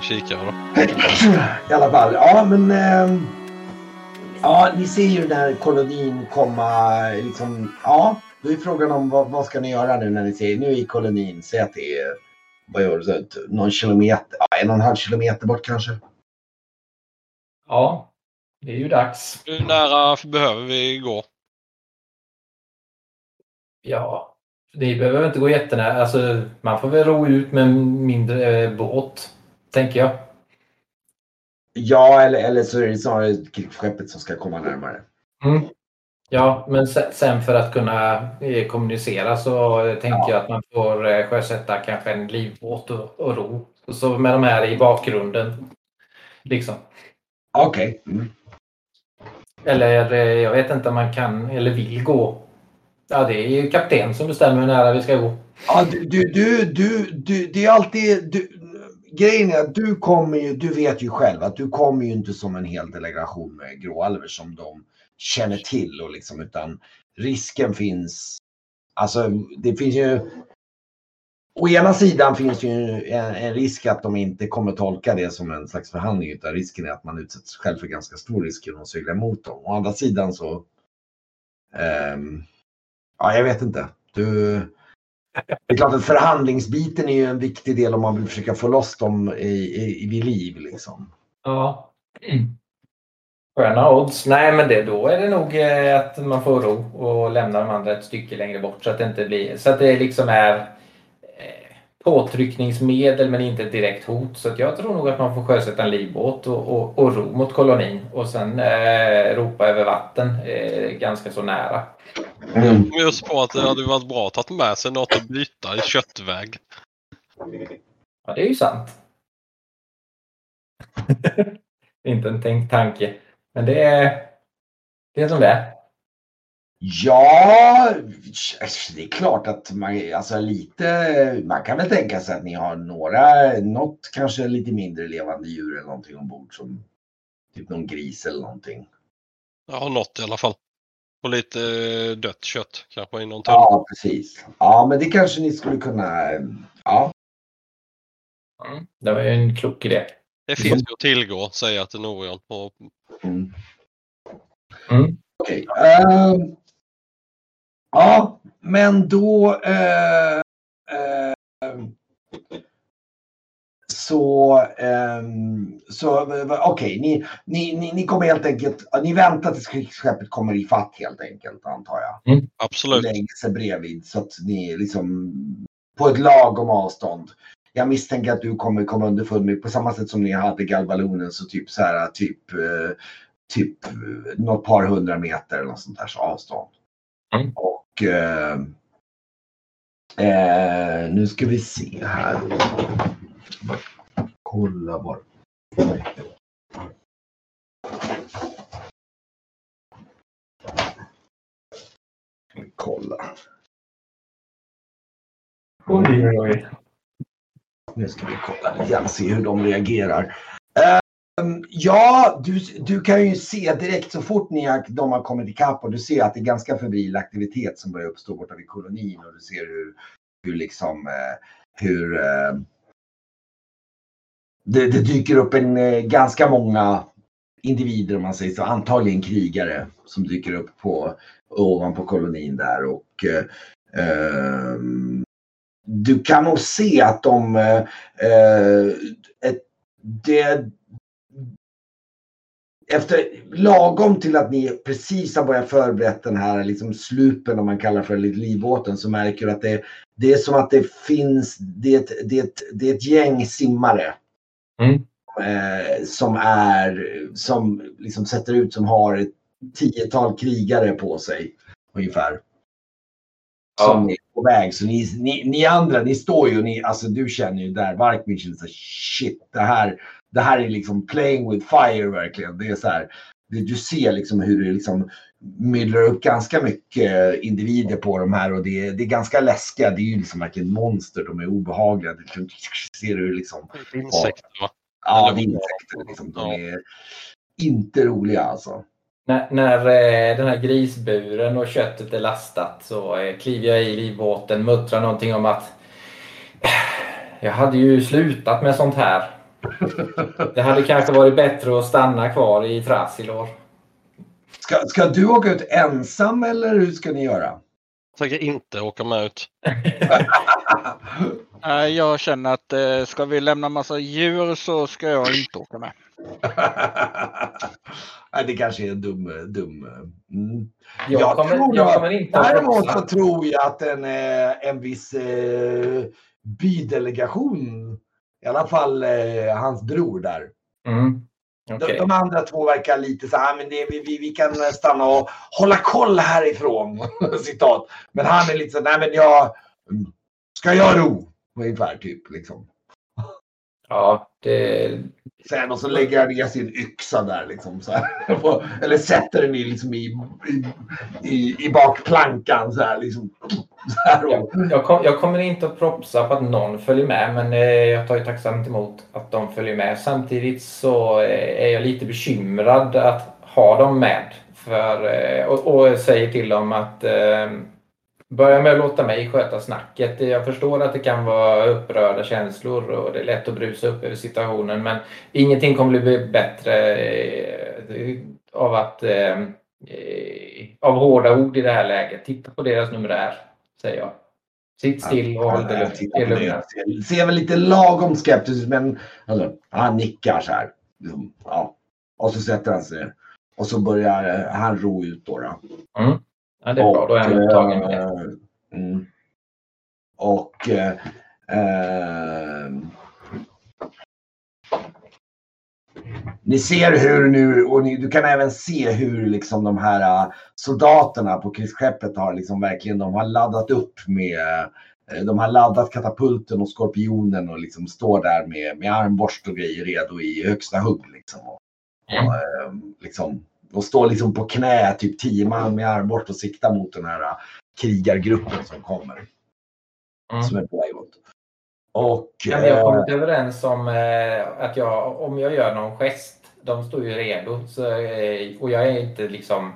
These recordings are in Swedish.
min kikare då. I alla fall, ja men... Eh, ja, ni ser ju den här kolonin komma liksom... Ja, då är frågan om vad, vad ska ni göra nu när ni ser... Nu är kolonin, säg att det är... Vad gör du? Någon kilometer? Ja, en och en halv kilometer bort kanske? Ja, det är ju dags. Hur nära behöver vi gå? Ja, det behöver inte gå jättenära. Alltså, man får väl ro ut med en mindre eh, båt, tänker jag. Ja, eller, eller så är det snarare krigsskeppet som ska komma närmare. Mm. Ja, men se- sen för att kunna eh, kommunicera så tänker jag att man får eh, sjösätta kanske en livbåt och, och ro. Och så med de här i bakgrunden. Liksom. Okej. Mm. Eller eh, jag vet inte om man kan eller vill gå. Ja, det är ju kapten som bestämmer hur nära vi ska gå. Ja, du, du, du, du, du, det är alltid... Du, grejen är att du kommer ju, du vet ju själv att du kommer ju inte som en hel delegation med gråalver som de känner till och liksom utan risken finns. Alltså det finns ju. Å ena sidan finns ju en, en risk att de inte kommer tolka det som en slags förhandling utan risken är att man utsätter sig själv för ganska stor risk genom att segla emot dem. Å andra sidan så. Um, ja, jag vet inte. Du, det är klart att förhandlingsbiten är ju en viktig del om man vill försöka få loss dem i, i, vid liv. Liksom. Ja. Sköna odds. Nej, men det, då är det nog eh, att man får ro och lämna de andra ett stycke längre bort så att det inte blir så att det liksom är eh, påtryckningsmedel men inte ett direkt hot. Så att jag tror nog att man får sjösätta en livbåt och, och, och ro mot kolonin och sen eh, ropa över vatten eh, ganska så nära. Mm. Men Just på att det hade varit bra att ta med sig något att byta i köttväg. Ja, det är ju sant. inte en tänkt tanke. Men det är, det är som det är. Ja, det är klart att man, alltså lite, man kan väl tänka sig att ni har några, något kanske lite mindre levande djur eller någonting ombord som typ någon gris eller någonting. Jag har något i alla fall. Och lite eh, dött kött kanske i någon tunna. Ja, precis. Ja, men det kanske ni skulle kunna, ja. Mm. Det var ju en klok idé. Det finns ju att tillgå, säger jag till Norion. Och Mm. Mm. Okej. ehm, ja, men då... eh, ehm, så, ehm, så okej, ni, ni, ni, ni kommer helt enkelt, ni väntar tills krigsskeppet kommer i fatt helt enkelt antar jag. Och absolut. lägger sig bredvid så att ni liksom på ett lagom avstånd. Jag misstänker att du kommer komma underfund med på samma sätt som ni hade galbalonen så typ så här typ eh, typ något par hundra meter eller något sånt där så avstånd. Mm. Och eh, eh, nu ska vi se här. Kolla bara. Kolla. Oj, oj, oj. Nu ska vi kolla grann se hur de reagerar. Ehm, ja, du, du kan ju se direkt så fort ni har, de har kommit ikapp och du ser att det är ganska febril aktivitet som börjar uppstå borta vid kolonin och du ser hur, hur liksom eh, hur eh, det, det dyker upp en eh, ganska många individer om man säger så, antagligen krigare som dyker upp på ovanpå kolonin där och eh, ehm, du kan nog se att de eh, eh ett, det, efter lagom till att ni precis har börjat förberett den här liksom slupen om man kallar för livbåten så märker du att det, det är som att det finns, det det det är ett gäng simmare. Mm. Eh, som är, som liksom sätter ut som har ett tiotal krigare på sig ungefär. Som Ja. är på väg. Så ni, ni, ni andra, ni står ju ni, alltså du känner ju där, Varkmin känner så här, shit, det här, det här är liksom playing with fire verkligen. Det är så här, det, du ser liksom hur det liksom myllrar upp ganska mycket individer på de här och det är, det är ganska läskiga. Det är ju liksom verkligen monster, de är obehagliga. Du ser hur liksom, Insekter va? ja det är insekter liksom. De är inte roliga alltså. När, när eh, den här grisburen och köttet är lastat så eh, kliver jag i livbåten, muttrar någonting om att jag hade ju slutat med sånt här. Det hade kanske varit bättre att stanna kvar i Trasilor. Ska, ska du åka ut ensam eller hur ska ni göra? Jag tänker inte åka med ut. Nej, jag känner att eh, ska vi lämna massa djur så ska jag inte åka med. Nej, det kanske är en dum... dum. Mm. Jag, Jag kommer, tror jag att- kommer inte Däremot så tror jag att en, eh, en viss eh, bydelegation, i alla fall eh, hans bror där. Mm. De, Okej. de andra två verkar lite så här, men det, vi, vi, vi kan stanna och hålla koll härifrån. Citat. Men han är lite så nej men jag, ska jag ro? Ungefär typ liksom. Ja, det, Sen och så lägger han ner sin yxa där liksom så här. Eller sätter den i, liksom i, i, i, i bakplankan så här liksom. Så här och, jag, jag, kom, jag kommer inte att propsa på att någon följer med, men eh, jag tar ju tacksamt emot att de följer med. Samtidigt så eh, är jag lite bekymrad att ha dem med. För, eh, och, och säger till dem att eh, börja med att låta mig sköta snacket. Jag förstår att det kan vara upprörda känslor och det är lätt att brusa upp över situationen, men ingenting kommer bli bättre eh, av att eh, av hårda ord i det här läget. Titta på deras numerär, säger jag. Sitt still och håll dig lugn. er. Ser- väl lite lagom skeptisk men alltså, han nickar så här. Ja. Och så sätter han sig. Och så börjar han ro ut då. då. Mm. Ja, det är bra. Då är jag upptagen med det. eh, mm. Och eh, eh, ni ser hur nu, och ni, du kan även se hur liksom de här eh, soldaterna på krigsskeppet har liksom verkligen, de har laddat upp med eh, de har laddat katapulten och skorpionen och liksom står där med, med armborst och grejer redo i högsta hugg. Liksom. Och, Mm. och, eh, liksom, och står liksom på knä, typ tio man med armborst och siktar mot den här eh, krigargruppen som kommer. Mm. Som är på väg åt. Och Ja, vi har eh, kommit överens om eh, att jag, om jag gör någon gest, de står ju redo. Så, eh, och jag är inte liksom,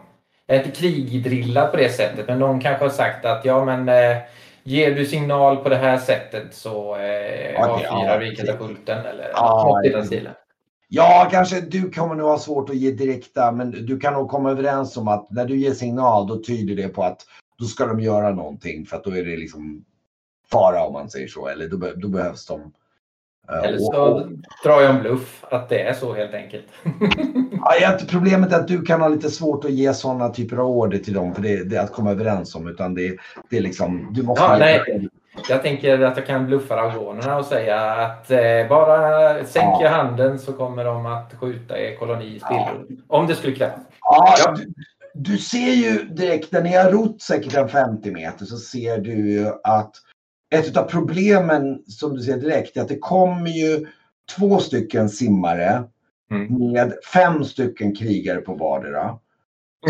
jag är inte krigdrillad på det sättet. Men någon kanske har sagt att ja men eh, ger du signal på det här sättet så eh, avfyrar ja, vi katapulten eller Ja, något i den stilen. Ja, kanske du kommer nog ha svårt att ge direkta, men du kan nog komma överens om att när du ger signal då tyder det på att då ska de göra någonting för att då är det liksom fara om man säger så. Eller då, då behövs de. Eh, Eller så och- drar jag en bluff att det är så helt enkelt. Ja, problemet är att du kan ha lite svårt att ge sådana typer av order till dem för det, det är att komma överens om utan det, det är liksom du måste Ja, nej. Jag tänker att jag kan bluffa dragonerna och säga att eh, bara sänker Ja. handen så kommer de att skjuta er koloni i spillror. Om det skulle krävas. Ja, Ja. Du, du ser ju direkt när ni har rott säkert en 50 meter så ser du ju att ett av problemen som du ser direkt är att det kommer ju två stycken simmare Mm. med fem stycken krigare på vardera.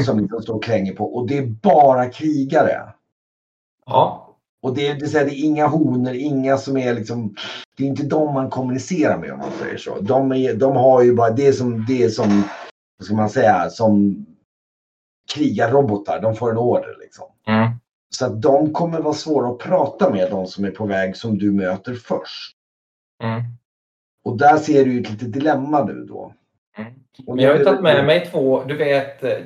Som liksom står och kränger på och det är bara krigare. Ja, Och det, det, säga, det är inga honor, inga som är liksom, det är inte de man kommunicerar med om man säger så. De, är, de har ju bara, det är som, det är som, vad ska man säga, som krigarrobotar. De får en order liksom. Mm. Så att de kommer vara svåra att prata med, de som är på väg som du möter först. Mm. Och där ser du ju ett litet dilemma nu då. Mm. Jag har tagit med mig två, du vet, eh,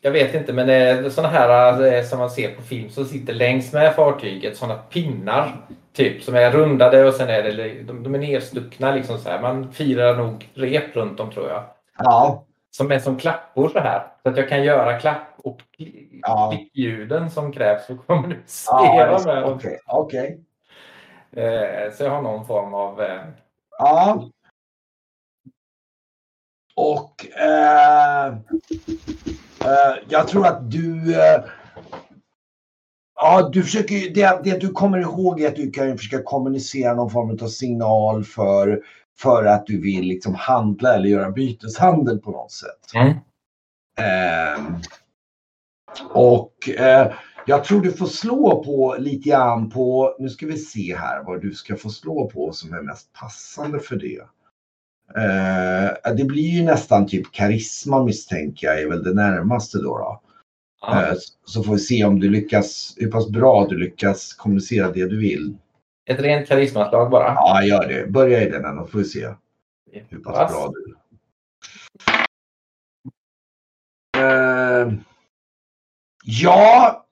jag vet inte, men det är sådana här eh, som man ser på film som sitter längs med fartyget, sådana pinnar. Typ som är rundade och sen är det, de, de är nedstuckna liksom så här. Man firar nog rep runt dem tror jag. Ja, Som är som klappor så här. Så att jag kan göra klapp och Ja. klickljuden som krävs för att kommunicera ja med dem. okej. okej. Eh, Så jag har någon form av... Ja. Och eh, eh, jag tror att du eh, Ja, du försöker det, det du kommer ihåg är att du kan försöka kommunicera någon form av signal för, för att du vill liksom handla eller göra byteshandel på något sätt. Mm. Ehm, och eh, jag tror du får slå på lite grann på, nu ska vi se här vad du ska få slå på som är mest passande för det. Eh, det blir ju nästan typ karisma misstänker jag är väl det närmaste då. då. Eh, så får vi se om du lyckas, hur pass bra du lyckas kommunicera det du vill. Ett rent karismaslag bara. Ja, gör det. Börja i den och får vi se hur pass Pass. bra du. Eh, ja,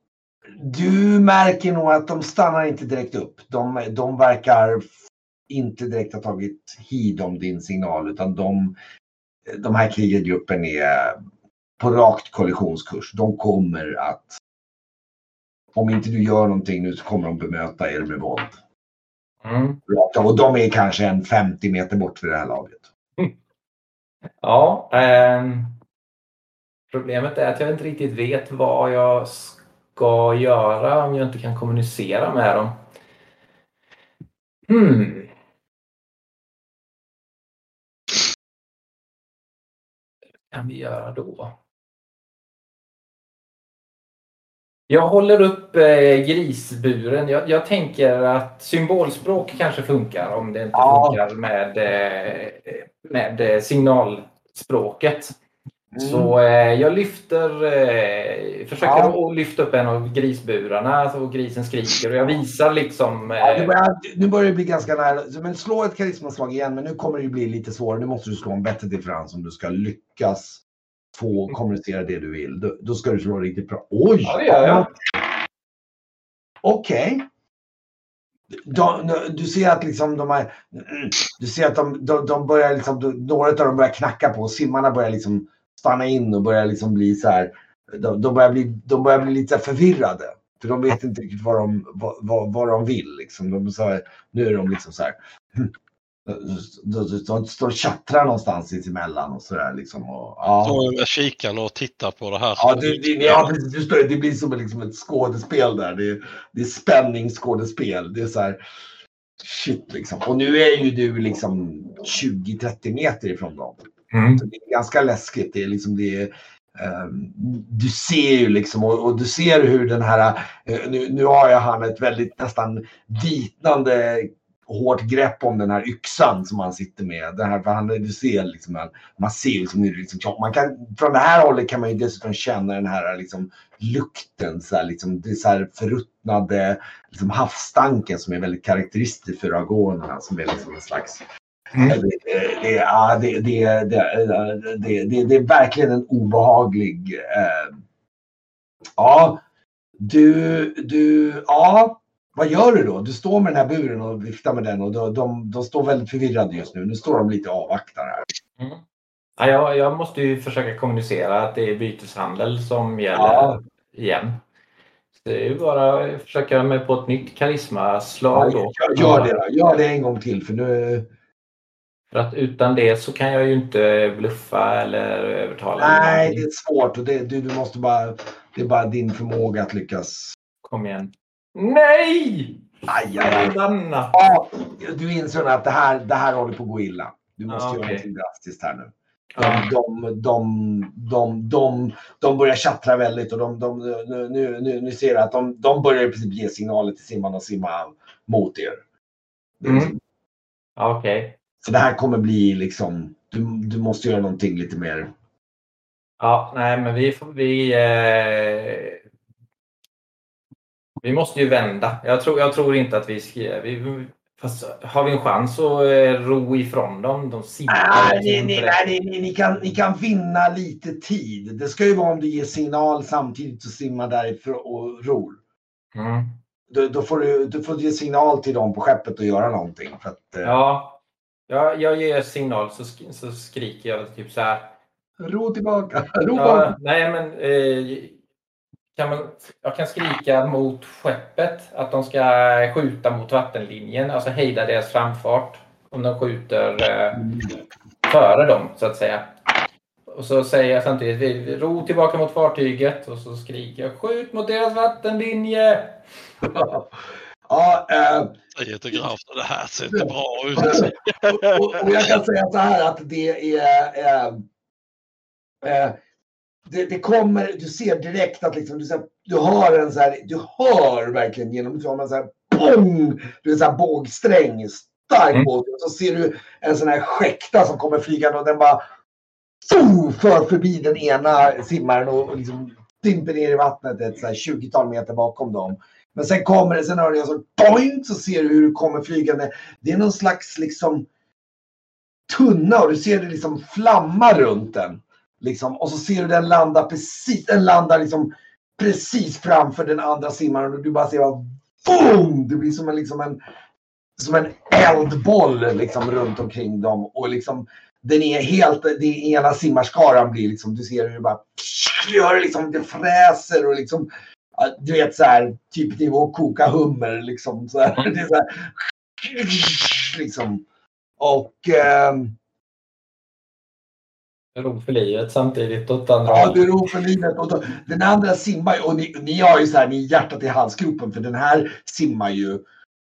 du märker nog att de stannar inte direkt upp. De, de verkar inte direkt ha tagit hid om din signal utan de, de här krigargruppen är på rakt kollisionskurs. De kommer att om inte du gör någonting nu så kommer de bemöta er med våld. Mm. Och de är kanske en 50 meter bort vid det här laget. Ja, ehm, problemet är att jag inte riktigt vet vad jag ska göra om jag inte kan kommunicera med dem. Hmm. Kan vi göra då? Jag håller upp eh, grisburen. Jag, jag tänker att symbolspråk kanske funkar om det inte Ja. funkar med, eh, med eh, signalspråket. Mm. Så eh, jag lyfter, eh, försöker Ja. att lyfta upp en av grisburarna och grisen skriker och jag visar liksom. Eh, Ja, börjar, nu börjar det bli ganska nära. Men slå ett karismaslag igen, men nu kommer det ju bli lite svårare. Nu måste du slå en bättre differens om du ska lyckas få kommunicera det du vill. Då, då ska du slå riktigt bra. Oj! Ja, jag. Okej. De, du ser att liksom de här, du ser att de, de, de börjar liksom, några av dem börjar knacka på. Simmarna börjar liksom stanna in och börjar liksom bli så här. De, de, börjar, bli, de börjar bli lite förvirrade. För de vet inte riktigt vad de, vad, vad, vad de vill. Liksom. De, så här, nu är de liksom så här. De, står och tjattrar någonstans sinsemellan och sådär. Liksom, och, ja. Står med kikaren och tittar på det här. Ja, det, det, ja precis, du förstår, det blir som liksom ett skådespel där. Det, det är spänningsskådespel. Det är så här, shit liksom. Och nu är ju du liksom 20-30 meter ifrån dem mm. Så det är ganska läskigt. Det är liksom det är, ehm, du ser ju liksom och, och du ser hur den här, eh, nu, nu har jag han ett väldigt nästan vitnande hårt grepp om den här yxan som han sitter med. Den här, för han, du ser liksom, man, ser ju liksom, liksom, man kan, från det här hållet kan man ju dessutom känna den här liksom, lukten, så här, liksom, det så här förruttnade liksom, havsstanken som är väldigt karaktäristisk för agonerna som är liksom en slags Mm. det, det, det, ja, det, det, det, det, det, det är verkligen en obehaglig... Eh, ja, du, du, ja, vad gör du då? Du står med den här buren och viftar med den och de, de, de står väldigt förvirrade just nu. Nu står de lite avvaktar här. Mm. Ja, jag, jag måste ju försöka kommunicera att det är byteshandel som gäller Ja. igen. Så det är ju bara att försöka mig på ett nytt karismaslag då. Gör, gör det då. Gör det en gång till för nu... För att utan det så kan jag ju inte bluffa eller övertala. Nej, någon. det är svårt och det, du, du måste bara... Det är bara din förmåga att lyckas. Kom igen. Nej! Aj, aj, aj. Ja, du inser att det här, det här håller på att gå illa. Du måste Ja, göra okej. någonting drastiskt här nu. Ja. De, de, de, de, de börjar tjattra väldigt och de, de, nu, nu, nu, ser jag att de, de börjar i princip ge signaler till simmarna att simma mot er. Mm. liksom- Ja, Så det här kommer bli liksom, du, du måste göra någonting lite mer. Ja, nej, men vi vi. Eh, vi måste ju vända. Jag tror, jag tror inte att vi ska. Vi, fast har vi en chans att eh, ro ifrån dem? De simmar. Nej, ni, ni, inte nej, ni, kan, ni kan vinna lite tid. Det ska ju vara om du ger signal samtidigt och simmar därifrån och ror. Mm. Då, då, får du, du får ge signal till dem på skeppet och göra någonting. Att, eh, Ja, jag, jag ger signal så, sk- så skriker jag typ så här. Ro tillbaka. Ro Ja, nej, men eh, kan man, jag kan skrika mot skeppet att de ska skjuta mot vattenlinjen, alltså hejda deras framfart om de skjuter eh, före dem så att säga. Och så säger jag samtidigt ro tillbaka mot fartyget och så skriker jag skjut mot deras vattenlinje. ja, eh, Säger till Graf, det här ser inte bra ut. och, och, och jag kan säga så här att det är... Eh, eh, det, det kommer, du ser direkt att liksom, du, så här, du hör en så här, du hör verkligen genom, du har en så här, bong, du är så här bågsträng, stark Mm. båt. Och så ser du en sån här skäkta som kommer flygande och den bara zoom, för förbi den ena simmaren och, och liksom dimper ner i vattnet ett så här 20-tal meter bakom dem. Men sen kommer det, sen hör jag en sån så ser du hur du kommer flygande. Det är någon slags liksom tunna och du ser det liksom flamma runt den. Liksom, och så ser du den landa precis, den landar liksom precis framför den andra simmaren och du bara ser bara boom! Det blir som en, liksom en, som en eldboll liksom runt omkring dem och liksom den är helt, det ena simmarskaran blir liksom, du ser hur det bara du hör liksom, det fräser och liksom du vet så här, typ nivå koka hummer liksom. Så här, det är så här, liksom. Och eh, Ro för livet samtidigt åt andra Ja, det är ro för livet. Och den andra simmar ju- och ni, ni har ju så här, ni är hjärtat i halsgropen för den här simmar ju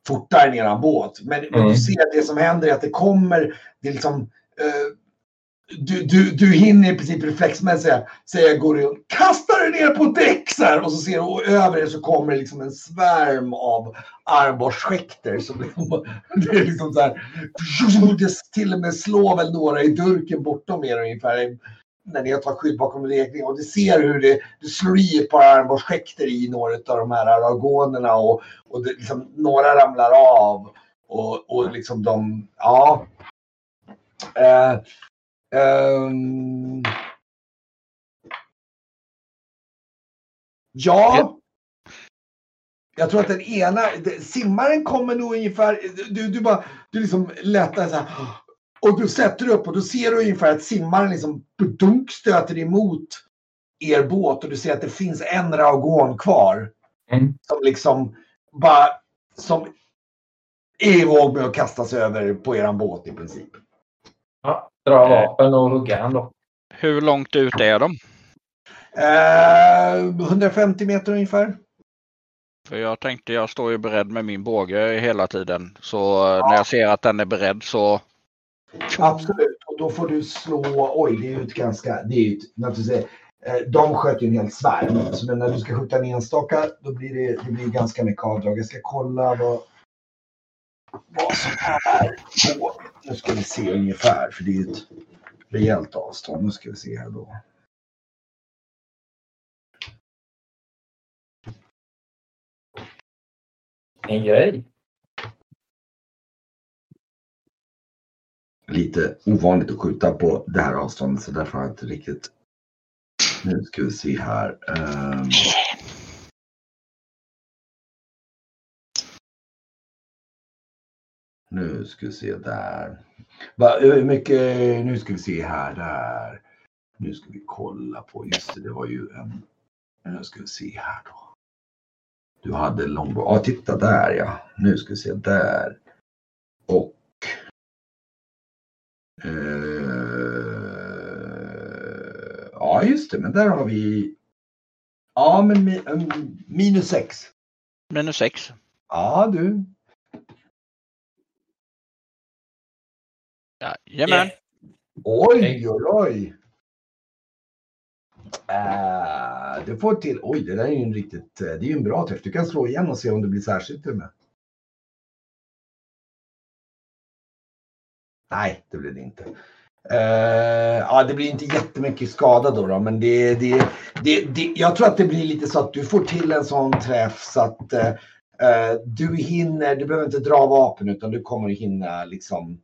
fortare än eran båt. Men, men Mm. du ser att det som händer är att det kommer, det är liksom, eh, du, du, du hinner i princip reflexmässigt säga går du kastar dig ner på däck så här, och så ser du och över dig så kommer det liksom en svärm av armborstskäkter. det är liksom så här, det till och med slår väl några i durken bortom er ungefär när ni har tagit skydd bakom räkningen och du ser hur det, det slår i ett par armborstskäkter i några av de här aragonerna och, och det, liksom, några ramlar av och, och liksom de, ja. Eh, ehm. ja. Jag tror att den ena, simmaren kommer nog ungefär, du, du bara, du liksom lättar så här. Och du sätter upp och då ser du ungefär att simmaren liksom dunk stöter emot er båt och du ser att det finns en ragon kvar. Mm. Som liksom bara, som är i våg med att kasta sig över på eran båt i princip. Ja, dra vapen och hugga han då. Hur långt ut är de? Eh, 150 meter ungefär. För jag tänkte jag står ju beredd med min båge hela tiden. Så eh, när jag ser att den är beredd så Absolut, och då får du slå, oj det är ju ett ganska, det är ju ett, naturligtvis, eh, de sköt ju en hel svärm. Men när du ska skjuta en enstaka då blir det, det blir ganska mycket avdrag. Jag ska kolla vad, vad som är på, nu ska vi se ungefär för det är ett rejält avstånd. Nu ska vi se här då. En grej. lite ovanligt att skjuta på det här avståndet så därför har jag inte riktigt. Nu ska vi se här. Ehm. Nu ska vi se där. Va, hur mycket, nu ska vi se här, där. Nu ska vi kolla på, just det, det var ju en, nu ska vi se här då. Du hade långbå, ja titta där ja. Nu ska vi se där. Och Eh, ja, just det, men där har vi. Ja, men mi, minus sex. minus 6. Ja, du. Jajamän. Eh, oj, oj, oj. Uh, du får till. Oj, det där är ju en riktigt. Eh, det är ju en bra träff. Du kan slå igen och se om det blir särskilt till och med. Nej, det blir det inte. Uh, ja, det blir inte jättemycket skada då, då men det, det, det, det, jag tror att det blir lite så att du får till en sån träff så att uh, du hinner, du behöver inte dra vapen utan du kommer hinna liksom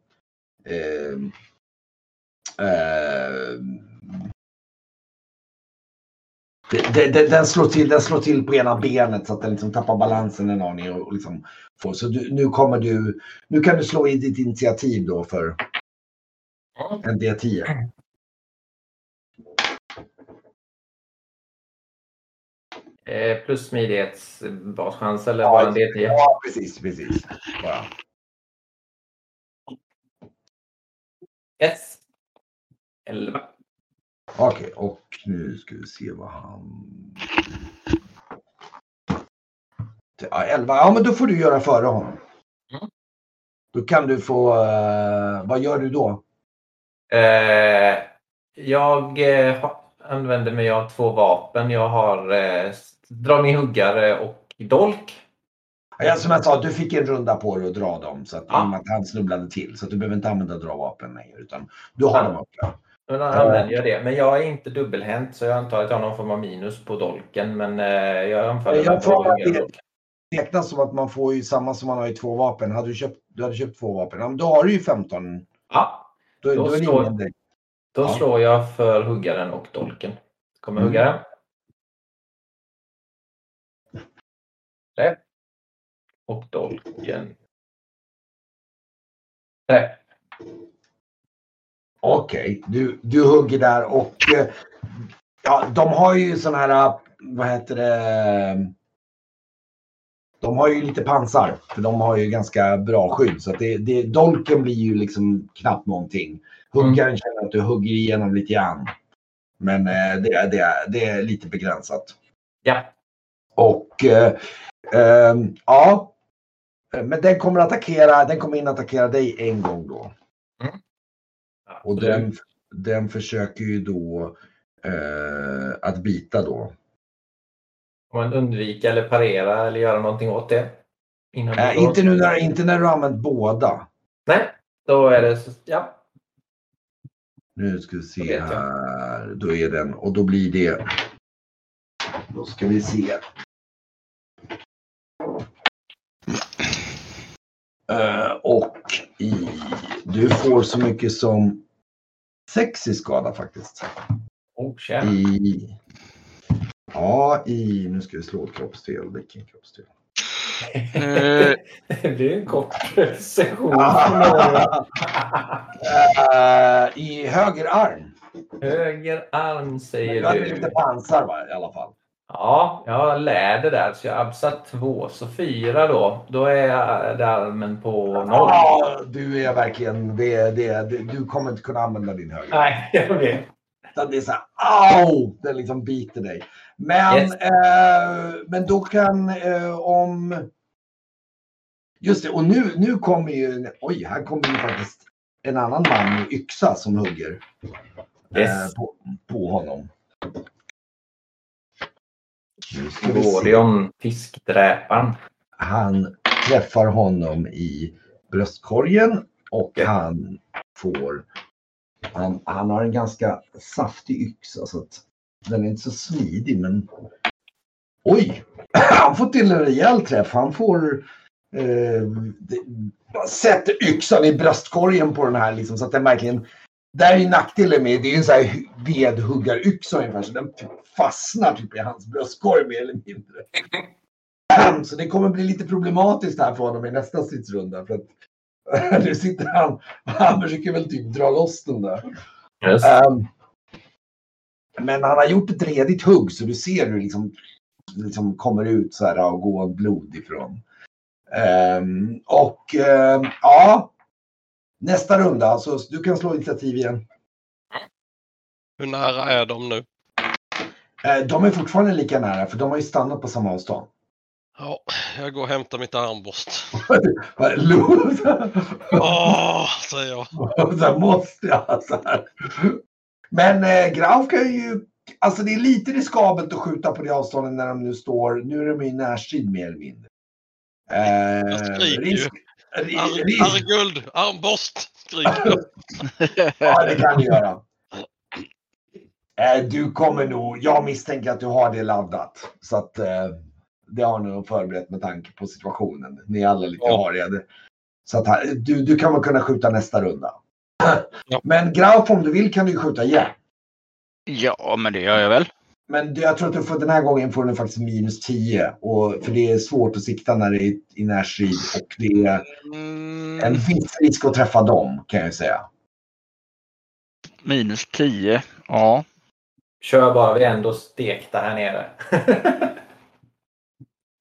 eh, eh, det, det, det, den, slår till, den slår till på ena benet så att den liksom tappar balansen en aning. Och, och liksom får, så du, nu kommer du, nu kan du slå i ditt initiativ då för en D10. Eh, plus smidighetsbaschans eller bara en D10? Ja, precis, precis. Bara. Yes. 11. Okej, och nu ska vi se vad han... Ja, 11. Ja, men då får du göra före honom. Mm. Då kan du få... eh, vad gör du då? Eh, jag ha- använder mig av två vapen. Jag har eh, dragning-huggare och dolk. Ja, som jag sa, du fick en runda på dig att dra dem. Så att, Ja. att han snubblade till. Så att du behöver inte använda dra vapen längre. Utan du har Ja. dem uppe. Men då använder jag det. Men jag är inte dubbelhänt så jag antar att jag har någon form av minus på dolken. Men eh, jag anfaller Jag med får- två huggare och dolk. räknas som att man får ju samma som man har i två vapen. Hade du köpt, du hade köpt två vapen, men då har du ju 15. Ja, Då, Då då det slår- ingen då Ja. slår jag för huggaren och dolken. Kommer Mm. huggaren. Träff. Och dolken. Okej, du, du hugger där och eh, ja, de har ju sån här, eh, vad heter det, de har ju lite pansar för de har ju ganska bra skydd så att det, det, dolken blir ju liksom knappt någonting. Huggaren känner att du hugger igenom lite grann. Men eh, det, är- det, det är lite begränsat. Ja. Och eh, ehm, ja, men den kommer attackera, den kommer in attackera dig en gång då. Och den, den försöker ju då eh, att bita då. Får man undvika eller parera eller göra någonting åt det? Äh, inte, nu när, inte när du har använt båda. Nej, då är det så, ja. Nu ska vi se här. Då är den och då blir det. Då ska vi se. Och i, du får så mycket som sex i skada faktiskt. Oh. I, ja, i, nu ska vi slå ett kroppsdel. Vilken kroppsdel? Eh, Det blir en kort session. Eh, I höger arm. Höger arm säger Du hade du. lite pansar va, i alla fall. Ja, jag har läder där så jag absat två, så fyra då. Då är jag där på noll. Ja, du är verkligen, det, det, det, du kommer inte kunna använda din höger. Nej, jag vet. Utan det är så här, au! Det liksom biter dig. Men, Yes. eh, men då kan eh, om... Just det, och nu, nu kommer ju, oj, här kommer ju faktiskt en annan man med yxa som hugger Yes. eh, på, på honom. Gorion, fiskdräparen. Han träffar honom i bröstkorgen och han får... Han, han har en ganska saftig yxa så att den är inte så smidig men... Oj! Han får till en rejäl träff. Han får... Eh, det- sätter yxan i bröstkorgen på den här liksom så att den verkligen... Där är ju nackdelen med det är ju en sån här vedhuggaryxa ungefär så den fastnar typ i hans bröstkorg mer eller mindre. Så det kommer bli lite problematiskt här för honom i nästa stridsrunda. För att, nu sitter han, han försöker väl typ dra loss den där. Yes. Ehm, men han har gjort ett redigt hugg så du ser hur det liksom, liksom kommer ut så här och går blod ifrån. Ehm, och ehm, ja, nästa runda så du kan slå initiativ igen. Hur nära är de nu? Eh, de är fortfarande lika nära för de har ju stannat på samma avstånd. Ja, jag går och hämtar mitt armborst. Åh, säger jag. så måste jag. Så här. Men eh, Graf kan ju, alltså det är lite riskabelt att skjuta på det avståndet när de nu står, nu är de i närstrid mer eller mindre. Eh, ju. risk, Arguld, armborst, skriker ja, det kan du göra. Eh, du kommer nog, jag misstänker att du har det laddat. Så att eh, det har ni nog förberett med tanke på situationen. Ni är alla lite Ja. hariga. Så att här, du, du kan väl kunna skjuta nästa runda. Ja. Men Graf om du vill kan du ju skjuta igen. ja, men det gör jag väl. Men jag tror att du får, den här gången får du faktiskt minus 10. Och, för det är svårt att sikta när det är i närstrid. Och det är en Mm, viss risk att träffa dem kan jag säga. Minus 10. Ja. Kör bara, vi är ändå stekta här nere.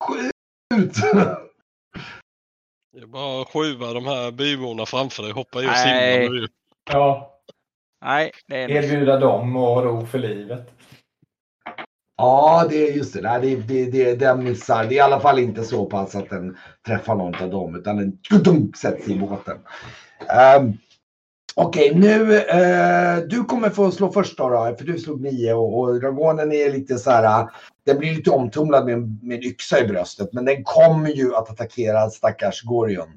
Skjut! det är bara att skjuva de här byborna framför dig. Hoppa i och Nej. simma ja, Nej, det är erbjuda dem och ro för livet. Ja, det är just det. Nej, det, det, det. Den missar. Det är i alla fall inte så pass att den träffar någon av dem utan den tudunk, sätts i båten. Um, Okej, nu. eh, du kommer få slå först då, då för du slog nio och, och dragonen är lite så här. Den blir lite omtumlad med, med en yxa i bröstet, men den kommer ju att attackera stackars Gorion.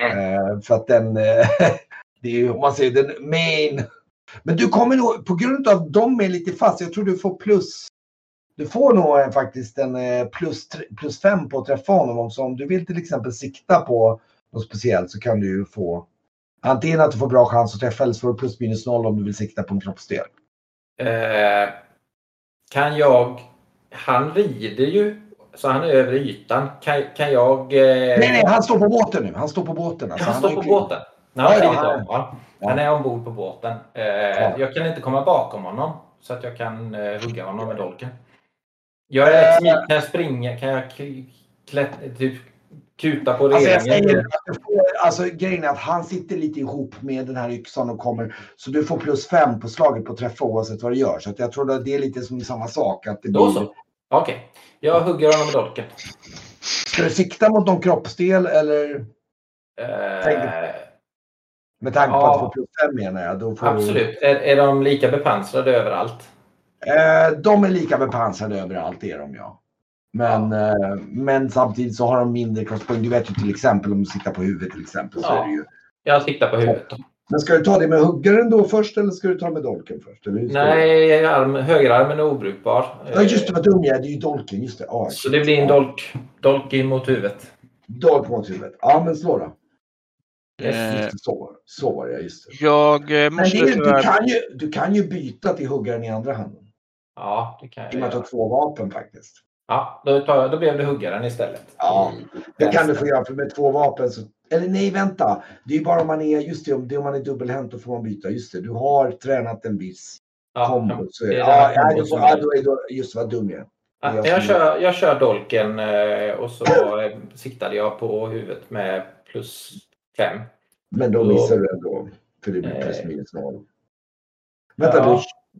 Eh, för att den, eh, det är ju, om man säger den main. Men du kommer nog, på grund av att de är lite fast, jag tror du får plus du får nog eh, faktiskt en eh, plus, plus fem på att träffa honom. Så om du vill till exempel sikta på något speciellt så kan du ju få antingen att du får bra chans att träffa eller så får du plus minus noll om du vill sikta på en kroppsdel. Eh, kan jag... Han rider ju, så han är över ytan. Kan, kan jag... Eh, Nej, nej, han står på båten nu. Han står på båten. Alltså, han har står på klivit- båten? Nej, han, ja, han- av, ja. han är ombord på båten. Eh, Jag kan inte komma bakom honom så att jag kan eh, hugga honom med dolken. Jag är rätt smidig. Kan jag springa? Kan jag klätt, typ, kuta på Alltså, jag säger att du får, alltså grejen är att han sitter lite ihop med den här yxan och kommer. Så du får plus fem på slaget på träffa oavsett vad du gör. Så jag tror att det är lite som samma sak. Att det Då blir, så. Okej. Jag hugger honom med dolken. Ska du sikta mot någon kroppsdel eller Eh, med tanke på Ja. att få plus fem menar jag. Då får absolut. Är, är de lika bepansrade överallt? Eh, de är lika bepansrade överallt, det är de ja. Men, eh, men samtidigt så har de mindre crosspoint. Du vet ju till exempel om du siktar på huvudet till exempel. Så Ja. är det ju. Jag siktar på huvudet. Men ska du ta det med huggaren då först eller ska du ta med dolken först? Nej, arm, högerarmen är obrukbar. Ja just det, vad dum jag är. Det är ju dolken. Just det. Ja, Så det blir en dolk, dolk in mot huvudet. Dolk mot huvudet. Ja men slå då. Eh, Just det, så, var det. så var det, just det. Jag eh, Men måste det, är- du, kan ju, du kan ju byta till huggaren i andra handen. Ja, det kan jag I och med att du har två vapen faktiskt. Ja, då, tar då blev det huggaren istället. Ja, Det kan du få göra för med två vapen. Så, eller nej, vänta. Det är ju bara om man är, just det, om, det om man är dubbelhänt då får man byta. Just det, du har tränat en viss Ja, kombo. Så det det. är här Ja, ja, då, ja, då är det, just vad dum jag jag jag, kör, jag kör dolken eh, och så eh, siktade jag på huvudet med plus fem. Men då Då- missar du ändå. För det blir plus Eh. minus noll. Vänta, Ja.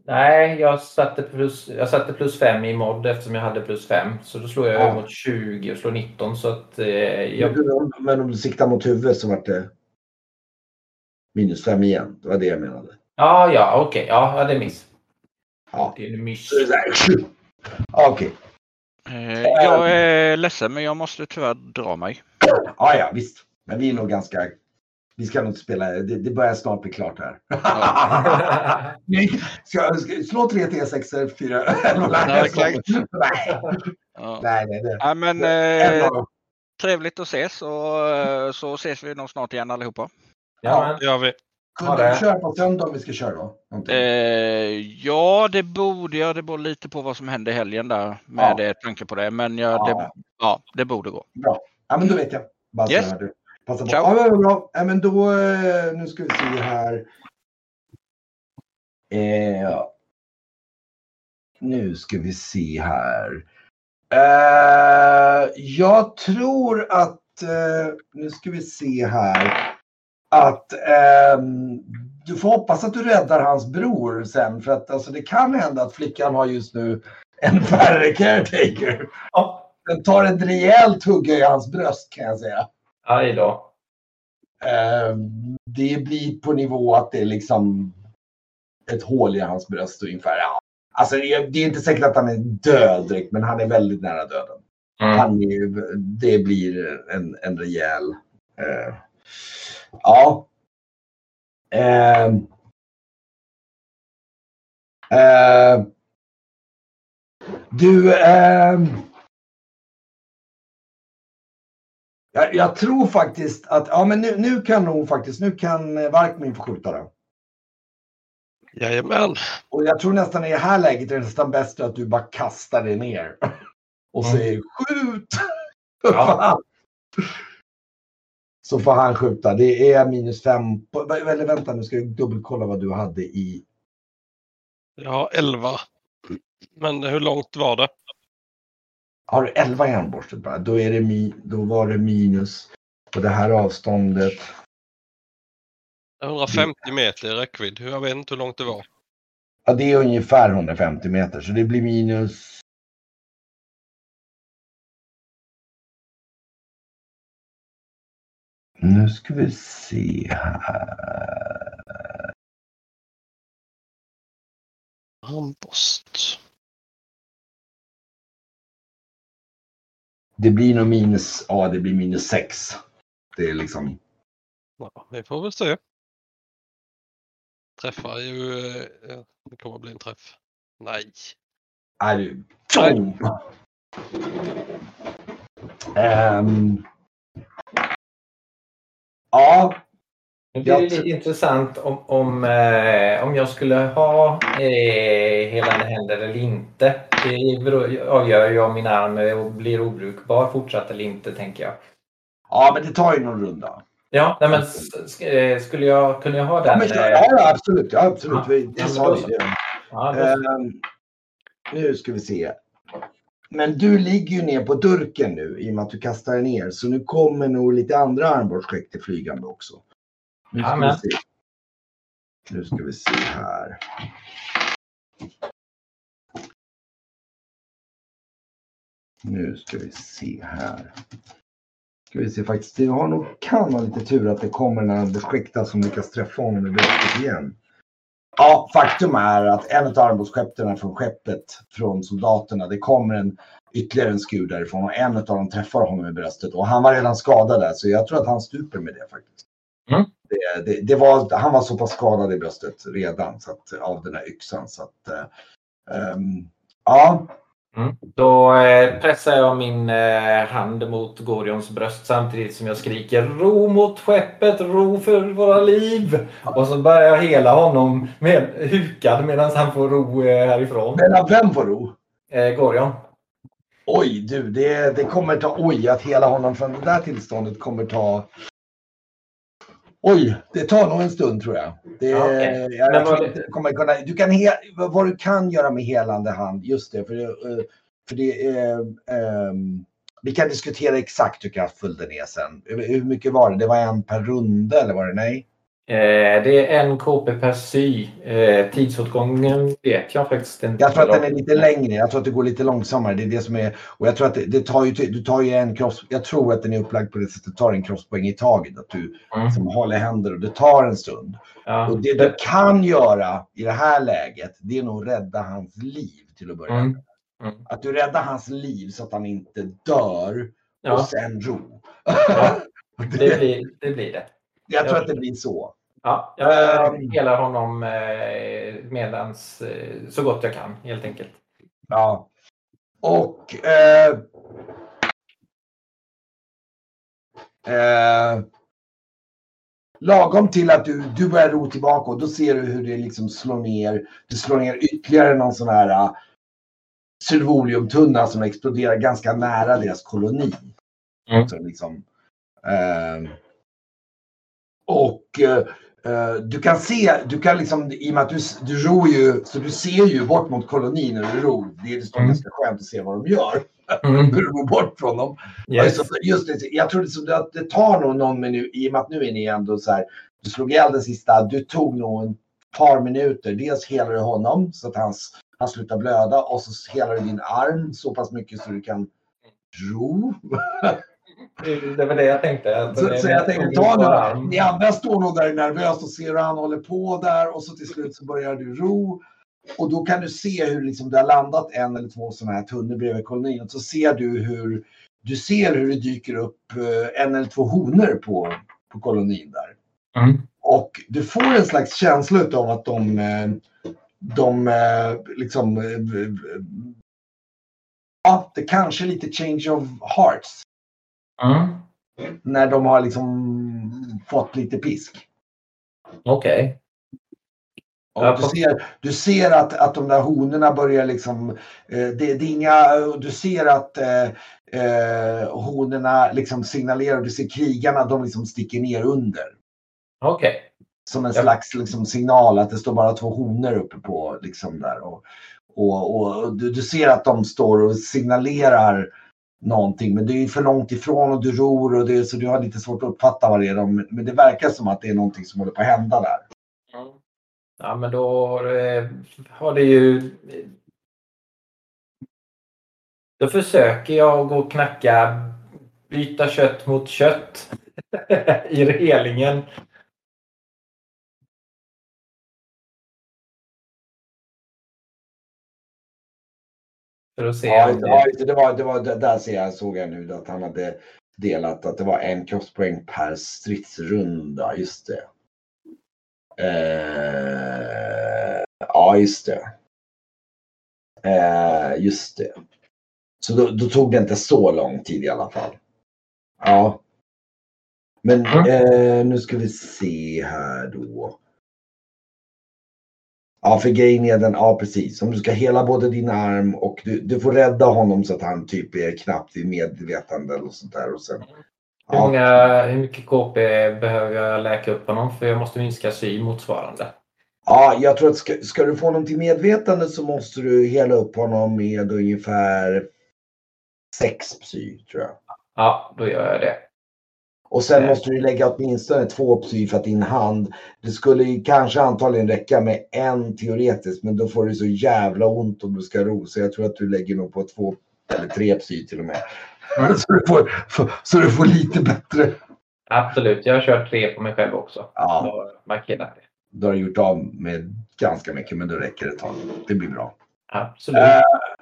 Nej, jag satte, plus, jag satte plus fem i mod eftersom jag hade plus fem. Så då slår jag Ja. mot 20 och slår 19. Så att eh, men, jag, men om du siktar mot huvudet så vart det minus fem igen. Det var det jag menade. Ja, ja, okej. Ja, ja, det är miss. Ja. Det är en miss. Okej. Eh, Jag är ledsen men jag måste tyvärr dra mig. Ja, ja, visst. Men vi är nog ganska... Vi ska nog spela... Det, det börjar snart bli klart här. Nej, ska, jag- ska, slå tre T6, fyra... Nej, exakt. Nej, Ja. nej, nej. Det. Ja, men En eh, trevligt att ses och eh, så ses vi nog snart igen allihopa. ja, Det gör vi. Kunde Ja, du det- köra på söndag om vi ska köra då? Eh, ja, det borde jag. Det beror lite på vad som händer i helgen där med Ja. det, tanke på det. Men ja, Ja. det, ja, det borde gå. Bra. Ja, men då vet jag. Bara så Yes. Passa på. Ja, men bra. Ja, men då... eh, Nu ska vi se här. Eh, nu ska vi se här. Eh, jag tror att... Eh, nu ska vi se här. Att ehm, du får hoppas att du räddar hans bror sen. För att alltså, det kan hända att flickan har just nu en värre caretaker. ja, Den tar ett rejält hugga i hans bröst kan jag säga. Aj då. Eh, det blir på nivå att det är liksom ett hål i hans bröst ungefär. Ja. Alltså det är, det är inte säkert att han är död direkt, men han är väldigt nära döden. Mm. Han är, det blir en, en rejäl... Eh, ja. Eh, eh, du... jag, jag tror faktiskt att... Ja, men nu, nu kan nog faktiskt... Nu kan eh, Varkmin få skjuta då. Jajamän. Och jag tror nästan i det här läget är det nästan bäst att du bara kastar dig ner. Och Mm. säger skjut! Ja. Så får han skjuta. Det är minus fem. på- Eller vänta nu ska jag dubbelkolla vad du hade i. Jag har 11. Men hur långt var det? Har du 11 i armborstet bara? Då, är det mi, då var det minus på det här avståndet. 150 meter i räckvidd. Jag vet inte hur långt det var. Ja, det är ungefär 150 meter så det blir minus. Nu ska vi se här. Armborst. Det blir nog minus, ja det blir minus 6. Det är liksom, Ja, vi får väl se. Träffar ju... eh, Det kommer att bli en träff. Nej. är du, Tjong! Ehm. ja, Det är lite intressant om, om, eh, om jag skulle ha eh, helande händer eller inte. Det avgör ju om min arm blir obrukbar fortsatt eller inte, tänker jag. ja, men det tar ju någon runda. Ja, nej, men eh, skulle jag kunna jag ha Ja, den? men, eh, ja, ja, absolut. Ja, absolut. Ja. Vi, det men det. ja, då- Ehm, nu ska vi se. Men du ligger ju ner på durken nu i och med att du kastar ner. Så nu kommer nog lite andra armbågsskäck till flygande också. Nu ska, Amen. vi se. nu ska vi se här. Nu ska vi se här. Ska vi se faktiskt. Det har nog, kan ha lite tur att det kommer en armbågsskäkta som lyckas träffa honom i bröstet igen. Ja, faktum är att en av armbågsskeppen från skeppet från soldaterna, det kommer en ytterligare en skur därifrån och en av dem träffar honom i bröstet och han var redan skadad där så jag tror att han stuper med det faktiskt. Mm. Det, det, det var, han var så pass skadad i bröstet redan så att, av den här yxan så att ehm, ja, Mm. Då eh, pressar jag min eh, hand mot Gorions bröst samtidigt som jag skriker ro mot skeppet, ro för våra liv. Och så börjar jag hela honom med, hukad medan han får ro eh, härifrån. mellan vem får ro? Eh, Gorion. Oj du, det, det kommer ta, oj att hela honom från det där tillståndet kommer ta Oj, det tar nog en stund tror jag. Det, Ja, okej. jag, Men jag tror vad- du kommer kunna, du kan he, vad du kan göra med helande hand, just det, för, det, eh, för det är, ehm, vi kan diskutera exakt hur kraftfull den är sen. Hur hur mycket var det? Det var en per runda eller var det nej? Eh, det är en KP per sy. Eh, tidsåtgången vet jag faktiskt inte. Jag tror att den är lite längre. Jag tror att det går lite långsammare. Det är det som är. Och jag tror att det, det tar ju, du tar ju en kross. Jag tror att den är upplagd på det sättet. Du tar en kroppspoäng i taget. Att du Mm. som håller händer och det tar en stund. Ja. Och det du kan göra i det här läget. Det är nog rädda hans liv till att börja med. Mm. Mm. Att du räddar hans liv så att han inte dör och Ja, sen ro. Ja. det blir det. Blir det. jag tror att det blir så. Ja, jag Ehm. helar honom eh, medans, eh, så gott jag kan helt enkelt. Ja. Och eh, eh, lagom till att du, du börjar ro tillbaka och då ser du hur det liksom slår ner. Det slår ner ytterligare någon sån här uh, servoliumtunna som exploderar ganska nära deras koloni. Mm. Så liksom, eh, och eh, Eh, du kan se, du kan liksom, i och med att du, du ror ju, så du ser ju bort mot kolonin när du ror. Det är dessutom Mm. ganska skönt att se vad de gör. Mm. Du ror bort från dem. Yes. Alltså, just det, jag tror liksom att det tar nog någon minut, i och med att nu är ni ändå så här, du slog ihjäl den sista, du tog nog en par minuter. Dels helar du honom så att hans, han slutar blöda och så helar du din arm så pass mycket så du kan ro. Det var det jag tänkte. Att Så, det- så jag tänkte ta nu. Ni andra står nog där nervöst och ser hur han håller på där och så till slut så börjar du ro. Och då kan du se hur liksom det har landat en eller två sådana här tunnor bredvid kolonin. Och så ser du hur du ser hur det dyker upp eh, en eller två honor på, på kolonin där. Mm. Och du får en slags känsla av att de, eh, de eh, liksom Ja, det kanske är lite change of hearts Mm. när de har liksom fått lite pisk. Okej. Och Ja, du, ser, du ser att, att de där honorna börjar liksom, eh, det, det är inga, du ser att eh, eh, honorna liksom signalerar, du ser krigarna, de liksom sticker ner under. Okej. Som en Ja. slags liksom, signal att det står bara två honor uppe på liksom där. Och, och, och du, du ser att de står och signalerar någonting men det är för långt ifrån och du ror och det, så du har lite svårt att uppfatta vad det är. De, men det verkar som att det är någonting som håller på att hända där. Mm. Ja, men då eh, har det ju... Då försöker jag gå och knacka, byta kött mot kött i relingen. För att se Ja, det... var, det var, det- där ser jag, såg jag nu att han hade delat att det var en kroppspoäng per stridsrunda. Just det. Eh, ja, just det. Eh, just det. Så då, då tog det inte så lång tid i alla fall. Ja. Men Mm. eh, nu ska vi se här då. Ja, för grejen är den, ja precis. Om du ska hela både din arm och du, du får rädda honom så att han typ är knappt vid medvetande eller sånt där. Och sen, Hur, ja, många, hur mycket KP behöver jag läka upp honom? För jag måste minska sy motsvarande. ja, jag tror att ska, ska du få honom till medvetande så måste du hela upp honom med ungefär sex psy tror jag. Ja, då gör jag det. Och sen Eh. måste du lägga åtminstone två psy för att din hand, det skulle ju kanske antagligen räcka med en teoretisk, men då får du så jävla ont om du ska ro. Så jag tror att du lägger nog på två eller tre psy till och med. Så, du får, så du får lite bättre. Absolut, jag har kört tre på mig själv också. Ja, Så markera det. då har du gjort av med ganska mycket, men då räcker det ett tag. Det blir bra. Absolut.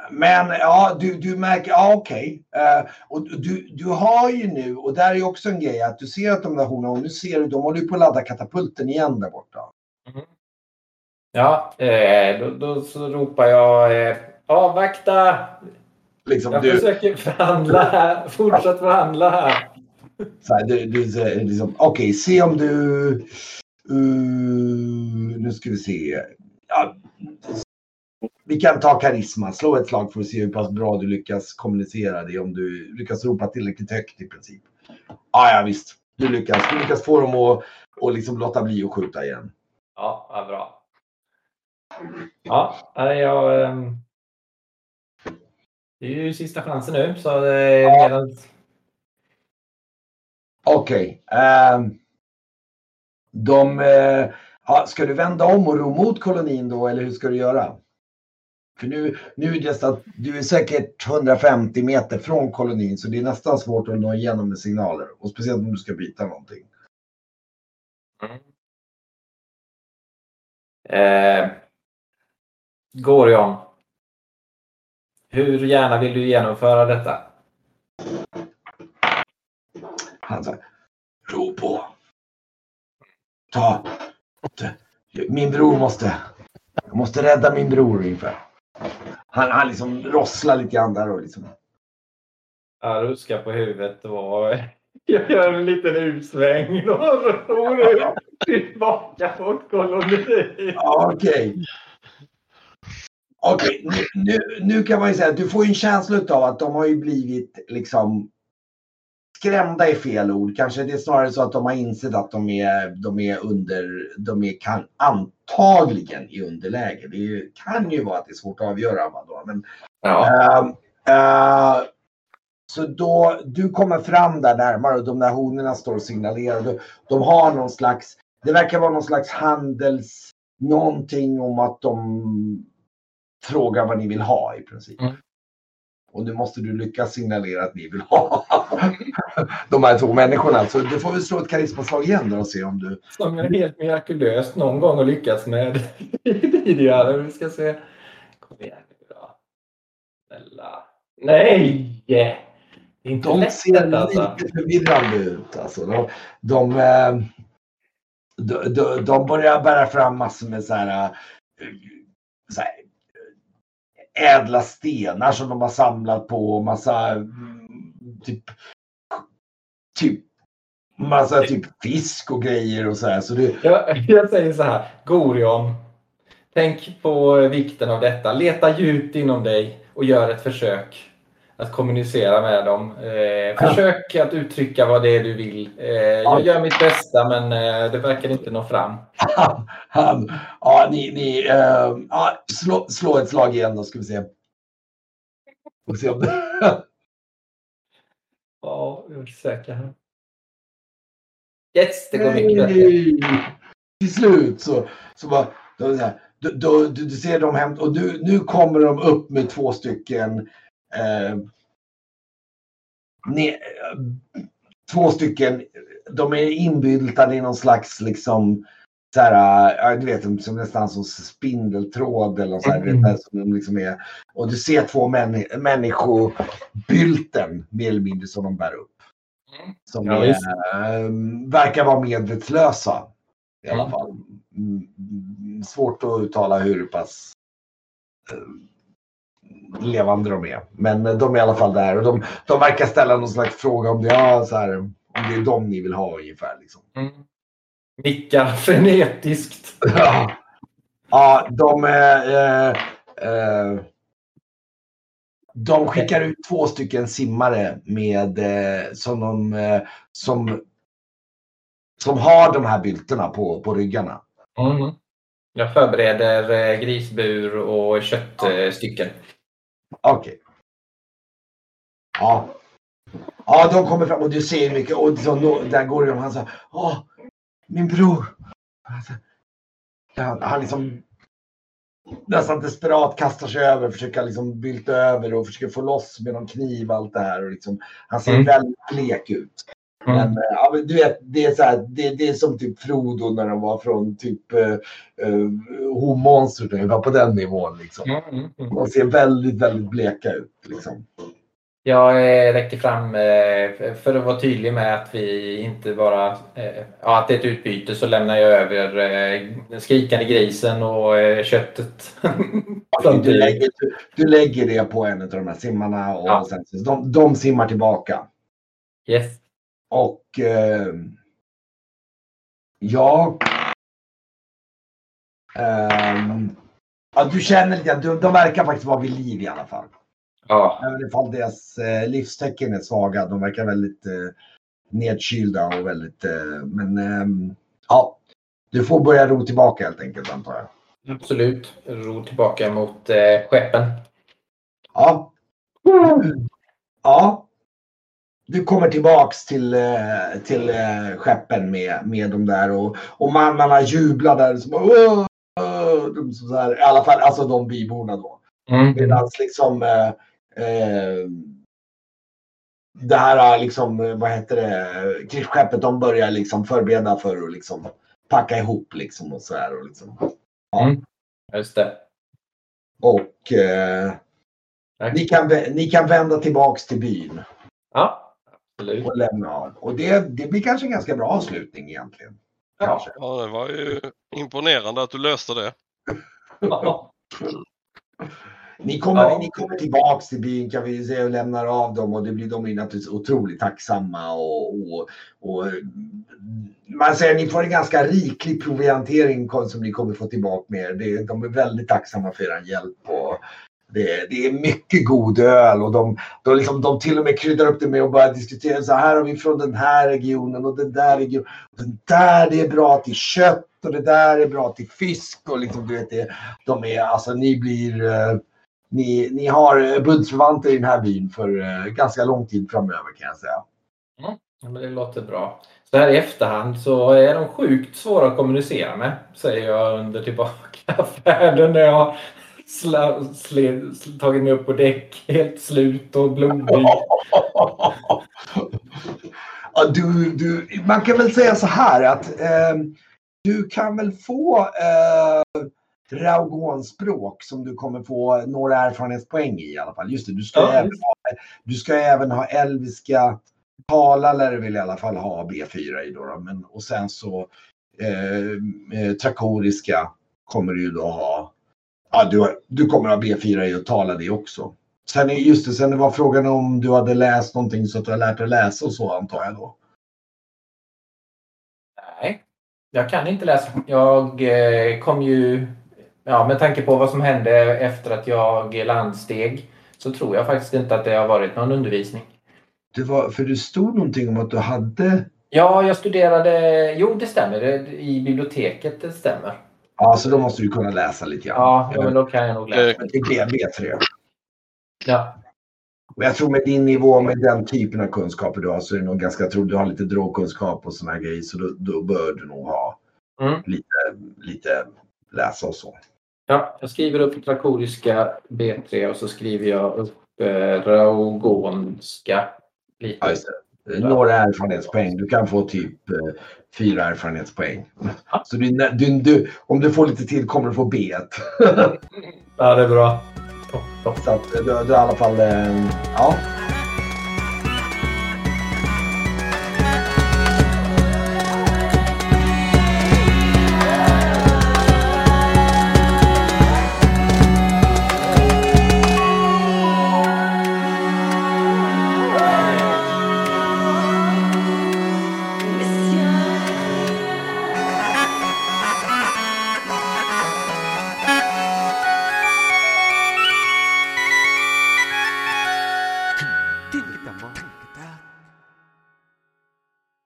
Eh, Men ja, du, du märker, ja okej. Eh, och du, du har ju nu, och där är ju också en grej, att du ser att de där honorna, och nu ser du, de håller ju på att ladda katapulten igen där borta. Mhm. Ja, eh, då, då så ropar jag eh, avvakta. Liksom, Jag du, försöker förhandla här. Fortsätt förhandla här. så här, du, du liksom, okej, se om du... Uh, nu ska vi se. Ja, vi kan ta karisma, slå ett slag för att se hur pass bra du lyckas kommunicera det, om du lyckas ropa tillräckligt högt i princip. Ja, ja visst. Du lyckas, du lyckas få dem att och liksom låta bli att skjuta igen. Ja, vad bra. Ja, jag... ehm, Det är ju sista chansen nu. Så eh, Ja. medan... Okej. ehm, de... ja, ska du vända om och ro mot kolonin då, eller hur ska du göra? För nu, nu är det så att du är säkert 150 meter från kolonin, så det är nästan svårt att nå igenom med signaler. Och speciellt om du ska byta någonting. Mm. Eh, Gorion. Hur gärna vill du genomföra detta? Han sa, ro på. Ta. Min bror måste. Jag måste rädda min bror ungefär. Han, han liksom rosslar lite grann där och liksom. Jag ruskar på huvudet och jag gör en liten utsväng och ror tillbaka mot kolonin. Ja, Okej. Okej, nu, nu, nu kan man ju säga att du får en känsla av att de har ju blivit liksom skrämda är fel ord. Kanske det är snarare så att de har insett att de är, de är under, de är kan, antagligen i underläge. Det ju- kan ju vara att det är svårt att avgöra. men Ja. Ehm, eh, så då, du kommer fram där närmare och de där honorna står och signalerar. De, de har någon slags, det verkar vara någon slags handels, någonting om att de frågar vad ni vill ha i princip. Mm. Och nu måste du lyckas signalera att ni vill ha de här två människorna. Så du får väl slå ett karismaslag igen då och se om du... Som jag helt mirakulöst någon gång har lyckats med tidigare. Vi ska se. Kom igen nu då. Snälla. Nej! Det är inte De lätt ser alltså. lite förvirrande ut. Alltså. De, de, eh, de, de, börjar bära fram massor med så här, eh, så här eh, ädla stenar som de har samlat på massa mm, typ, typ massa typ fisk och grejer och så här. Så det, Jag, jag säger så här. Gorion. Tänk på vikten av detta. Leta djupt inom dig och gör ett försök att kommunicera med dem. Eh, försök att uttrycka vad det är du vill. Eh, jag gör mitt bästa men eh, det verkar inte nå fram. han, han, ja, ni, ni eh, slå, slå ett slag igen då ska vi se. Får se om det... Ja, jag är säker. här. Yes, det går mycket bättre. Till slut så, så bara, då, så här, då, då, du, du ser dem hem och nu, nu kommer de upp med två stycken eh, ne, eh, två stycken, de är inbyltade i någon slags liksom så här, ja, du vet, som nästan som spindeltråd eller något så här, du vet, där som de liksom är. Och du ser två män, människobylten mer eller mindre som de bär upp. Mm. Som Ja, är, eh, verkar vara medvetslösa. I alla Mm. fall. Mm, mm, Svårt att uttala hur pass eh, levande de är. Men eh, de är i alla fall där och de, de verkar ställa någon slags fråga om det, ja, så här, om det är dem ni vill ha ungefär. Liksom. Mm. Nickar frenetiskt. Ja, ja de, eh, eh, de skickar ut två stycken simmare med, eh, som, de, eh, som, som har de här bylterna på, på ryggarna. Mm. Jag förbereder eh, grisbur och köttstycken. Okej. Ja. Ja, de kommer fram och du ser mycket. Och så, där går de. Han säger, åh, min bror. Alltså, Han, han liksom nästan desperat kastar sig över, försöker liksom bylta över och försöker få loss med någon kniv och allt det här. Och liksom, han ser Mm. väldigt blek ut. Men, Mm. eh, ja, men du vet, det är, så här, det, det är som typ Frodo när de var från typ uh, Homonstret ungefär på den nivån. Liksom. Mm, mm, mm. De ser väldigt, väldigt bleka ut. Liksom. Jag eh, räcker fram eh, för att vara tydlig med att vi inte bara... eh, Ja, att det är ett utbyte så lämnar jag över eh, den skrikande grisen och eh, köttet. Du lägger, du, lägger det på en av de här simmarna och Ja. sen, de, de simmar tillbaka. Yes. Och eh, ja. ehm, ja, du känner lite de, de verkar faktiskt vara vid liv i alla fall. Ja. Även ifall deras eh, livstecken är svaga. De verkar väldigt eh, nedkylda och väldigt... Eh, men ehm, ja, du får börja ro tillbaka helt enkelt antar jag. Absolut. Ro tillbaka mot eh, skeppen. Ja. Ja. Du kommer tillbaks till, eh, till eh, skeppen med, med de där och, och mannarna jublar där. Som, "Åh!" de, så här, I alla fall alltså de byborna då. Mm. Medan liksom eh, eh, det här liksom, eh, vad heter det, krigsskeppet de börjar liksom förbereda för att liksom packa ihop liksom och så här och liksom. Mm. Just det. Och eh, ni, kan, ni kan vända tillbaks till byn. Ja, absolut. och lämna av. Och det, det blir kanske en ganska bra avslutning egentligen. Ja. Kanske. Ja, det var ju imponerande att du löste det. Ja. Ni, kommer, Ja. ni kommer tillbaks till byn kan vi säga och lämnar av dem och det blir de är naturligtvis otroligt tacksamma och, och, och man säger ni får en ganska riklig proviantering som ni kommer få tillbaka med er. Det, de är väldigt tacksamma för er hjälp och det, det är mycket god öl och de, de, liksom, de till och med kryddar upp det med att börja diskutera så här har vi från den här regionen och den där regionen. Den där det är bra till kött och det där är bra till fisk och liksom du vet det. De är alltså ni blir eh, ni, ni har eh, bundsförvanter i den här byn för eh, ganska lång tid framöver kan jag säga. Ja, men det låter bra. Så här i efterhand så är de sjukt svåra att kommunicera med, säger jag under tillbaka färden när jag sla, sled, tagit mig upp på däck, helt slut och blodig. ja, du, du, man kan väl säga så här att eh, du kan väl få eh, Raugonspråk som du kommer få några erfarenhetspoäng i i alla fall. Just det, du ska, Ja, även, ha, du ska även ha elviska. Tala lär du väl i alla fall ha B4 i då. då men, och sen så eh, eh, trakoriska kommer du ju då ha. Ja, du, du kommer ha B4 i att tala det också. Sen är just det, sen det var frågan om du hade läst någonting så att du har lärt dig läsa och så antar jag då. Nej, jag kan inte läsa. Jag eh, kom ju, ja, med tanke på vad som hände efter att jag landsteg, så tror jag faktiskt inte att det har varit någon undervisning. Det var, för det stod någonting om att du hade, Ja, jag studerade, jo det stämmer, i biblioteket, det stämmer. ja så då måste du kunna läsa lite grann. Ja, ja men då kan jag nog läsa. Det är B3. Ja, Och jag tror med din nivå, med den typen av kunskaper du har så är det nog ganska, jag tror du har lite drogkunskap och såna här grejer så då, då bör du nog ha Mm. lite, lite läsa och så. Ja, jag skriver upp trakoriska B3 och så skriver jag upp eh, raugonska lite. Det. Några erfarenhetspoäng. Du kan få typ eh, fyra erfarenhetspoäng. Ja. Så du, du, du, om du får lite till kommer du få B. Ja, det är bra. Så att du, du i alla fall, eh, ja.